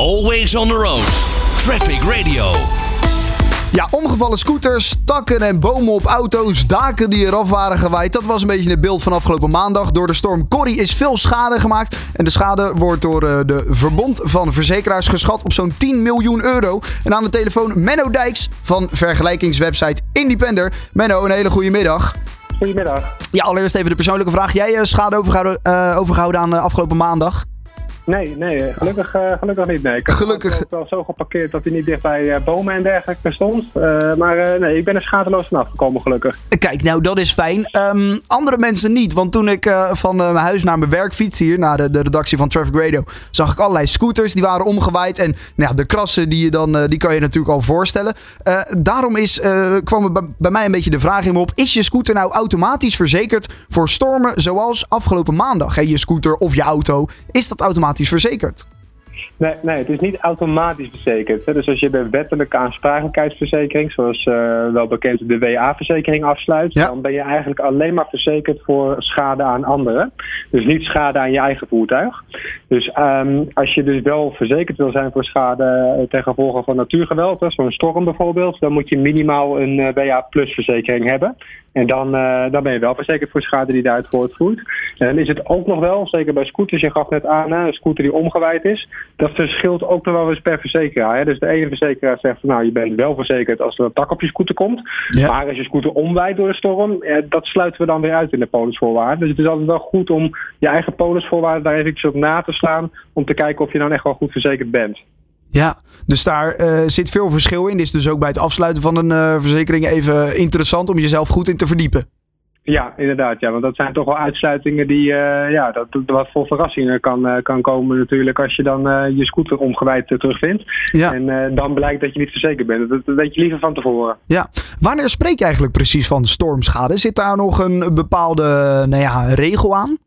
Always on the road. Traffic Radio. Ja, omgevallen scooters, takken en bomen op auto's, daken die eraf waren gewaaid. Dat was een beetje het beeld van afgelopen maandag. Door de storm Corrie is veel schade gemaakt. En de schade wordt door uh, de Verbond van Verzekeraars geschat op zo'n 10 miljoen euro. En aan de telefoon Menno Dijks van vergelijkingswebsite Independer. Menno, een hele goede middag. Goedemiddag. Ja, allereerst even de persoonlijke vraag. Jij uh, schade overgehouden, uh, overgehouden aan afgelopen maandag? Nee, nee, gelukkig, uh, gelukkig niet. Nee. Ik heb gelukkig. wel zo geparkeerd dat hij niet dicht bij uh, bomen en dergelijke stond. Uh, maar nee, ik ben er schadeloos vanaf gekomen, gelukkig. Kijk, nou dat is fijn. Um, andere mensen niet. Want toen ik van mijn huis naar mijn werk fiets hier, naar de, de, redactie van Traffic Radio, zag ik allerlei scooters die waren omgewaaid. En nou ja, de krassen die, je dan, die kan je natuurlijk al voorstellen. daarom is, kwam er bij mij een beetje de vraag in me op. Is je scooter nou automatisch verzekerd voor stormen zoals afgelopen maandag? Je scooter of je auto, is dat automatisch verzekerd? Nee, nee, het is niet automatisch verzekerd. Dus als je de wettelijke aansprakelijkheidsverzekering, zoals uh, wel bekend de WA-verzekering, afsluit, ja. dan ben je eigenlijk alleen maar verzekerd voor schade aan anderen. Dus niet schade aan je eigen voertuig. Dus um, als je dus wel verzekerd wil zijn voor schade ten gevolge van natuurgeweld, zo'n storm bijvoorbeeld, dan moet je minimaal een uh, WA-plus verzekering hebben. En dan, uh, dan ben je wel verzekerd voor schade die daaruit voortvloeit. En dan is het ook nog wel, zeker bij scooters, je gaf net aan, een scooter die omgewaaid is, dat verschilt ook nog wel eens per verzekeraar. Hè? Dus de ene verzekeraar zegt nou, je bent wel verzekerd als er een tak op je scooter komt. Ja. Maar als je scooter omwijdt door de storm, eh, dat sluiten we dan weer uit in de polisvoorwaarden. Dus het is altijd wel goed om je eigen polisvoorwaarden daar eventjes op na te slaan, om te kijken of je dan echt wel goed verzekerd bent. Ja, dus daar uh, zit veel verschil in. Dit is dus ook bij het afsluiten van een uh, verzekering even interessant om jezelf goed in te verdiepen. Ja, inderdaad. Ja, want dat zijn toch wel uitsluitingen die, uh, ja, dat, wat voor verrassingen kan, kan komen natuurlijk als je dan je scooter omgewijd terugvindt. Ja. En dan blijkt dat je niet verzekerd bent. Dat, dat weet je liever van tevoren. Ja. Wanneer spreek je eigenlijk precies van stormschade? Zit daar nog een bepaalde nou ja, regel aan?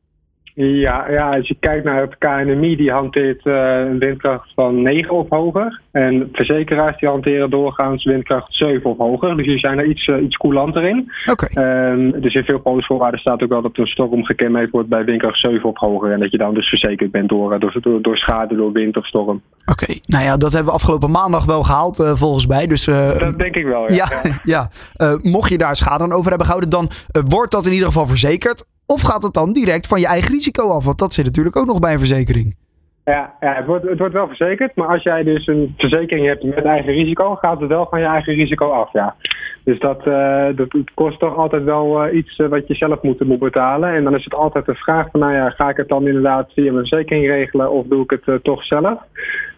Ja, ja, als je kijkt naar het KNMI, die hanteert uh, een windkracht van 9 of hoger. En verzekeraars die hanteren doorgaans windkracht 7 of hoger. Dus die zijn er iets, uh, iets coulanter in. Okay. Um, dus in veel polisvoorwaarden staat ook wel dat een storm gekenmerkt wordt bij windkracht 7 of hoger. En dat je dan dus verzekerd bent door, door, door, door schade, door wind of storm. Oké, okay. nou ja, dat hebben we afgelopen maandag wel gehaald uh, volgens mij. Dus, dat denk ik wel, ja. Ja, ja. mocht je daar schade aan over hebben gehouden, dan wordt dat in ieder geval verzekerd. Of gaat het dan direct van je eigen risico af? Want dat zit natuurlijk ook nog bij een verzekering. Ja, ja het, wordt, het wordt wel verzekerd. Maar als jij dus een verzekering hebt met eigen risico, gaat het wel van je eigen risico af. Ja. Dus dat, dat kost toch altijd wel uh, iets uh, wat je zelf moet, moet betalen. En dan is het altijd de vraag van, nou ja, ga ik het dan inderdaad via mijn verzekering regelen of doe ik het toch zelf?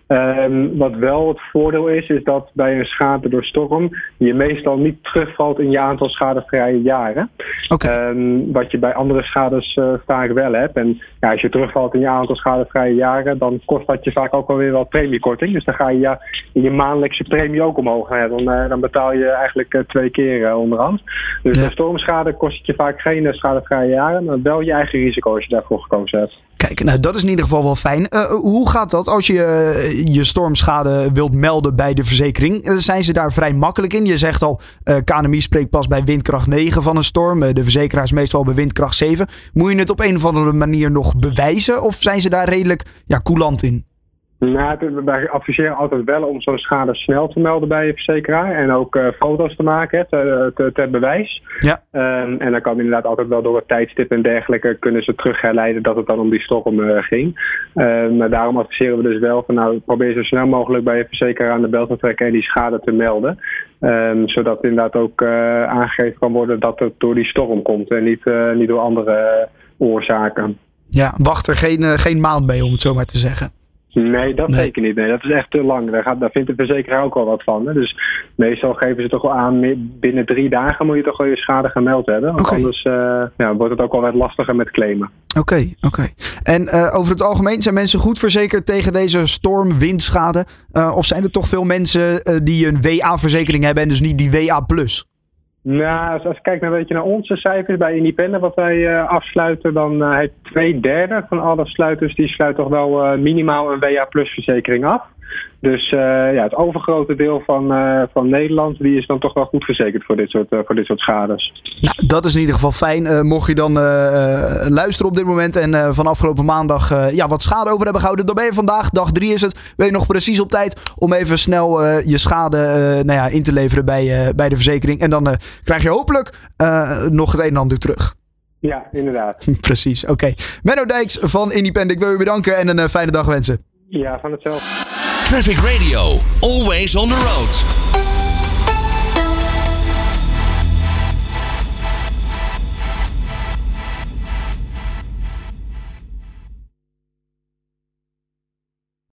Um, wat wel het voordeel is, is dat bij een schade door storm je meestal niet terugvalt in je aantal schadevrije jaren. Okay. Um, wat je bij andere schades uh, vaak wel hebt. En ja, als je terugvalt in je aantal schadevrije jaren, dan kost dat je vaak ook alweer wel premiekorting. Dus dan ga je ja, je maandelijkse premie ook omhoog. Ja, dan, uh, dan betaal je eigenlijk uh, twee keer onderhand. Dus ja. bij stormschade kost het je vaak geen schadevrije jaren, maar wel je eigen risico als je daarvoor gekozen hebt. Kijk, nou dat is in ieder geval wel fijn. Hoe gaat dat als je je stormschade wilt melden bij de verzekering? Uh, zijn ze daar vrij makkelijk in? Je zegt al, KNMI spreekt pas bij windkracht 9 van een storm. de verzekeraars meestal bij windkracht 7. Moet je het op een of andere manier nog bewijzen? Of zijn ze daar redelijk ja, coulant in? Nou, wij adviseren altijd wel om zo'n schade snel te melden bij je verzekeraar. En ook uh, foto's te maken ter, ter, ter bewijs. Ja. Um, en dan kan inderdaad altijd wel door het tijdstip en dergelijke kunnen ze terug herleiden dat het dan om die storm uh, ging. Um, maar daarom adviseren we dus wel van nou probeer zo snel mogelijk bij je verzekeraar aan de bel te trekken en die schade te melden. Um, zodat inderdaad ook uh, aangegeven kan worden dat het door die storm komt en niet, niet door andere oorzaken. Ja, wacht er geen, geen maand mee om het zo maar te zeggen. Nee, dat nee. zeker niet. Nee, dat is echt te lang. Daar, gaat, daar vindt de verzekeraar ook wel wat van. Hè? Dus meestal geven ze toch wel aan, binnen drie dagen moet je toch wel je schade gemeld hebben. Want okay. anders uh, ja, wordt het ook wel wat lastiger met claimen. Oké, okay, oké. Okay. En uh, over het algemeen zijn mensen goed verzekerd tegen deze storm, windschade? Uh, of zijn er toch veel mensen die een WA-verzekering hebben en dus niet die WA+. Nou, als, je kijkt naar, je, naar onze cijfers bij Independent, wat wij uh, afsluiten, dan uh, heeft twee derde van alle sluiters, die sluiten toch wel uh, minimaal een WA Plus verzekering af. Dus ja, het overgrote deel van, van Nederland die is dan toch wel goed verzekerd voor dit soort, voor dit soort schades. Nou, dat is in ieder geval fijn. mocht je dan luisteren op dit moment en van afgelopen maandag ja, wat schade over hebben gehouden, dan ben je vandaag, dag drie is het, ben je nog precies op tijd om even snel je schade nou ja, in te leveren bij, bij de verzekering. En dan krijg je hopelijk nog het een en ander terug. Ja, inderdaad. Precies, oké. Okay. Menno Dijks van Independent, ik wil je bedanken en een fijne dag wensen. Ja, van hetzelfde. Traffic Radio, always on the road.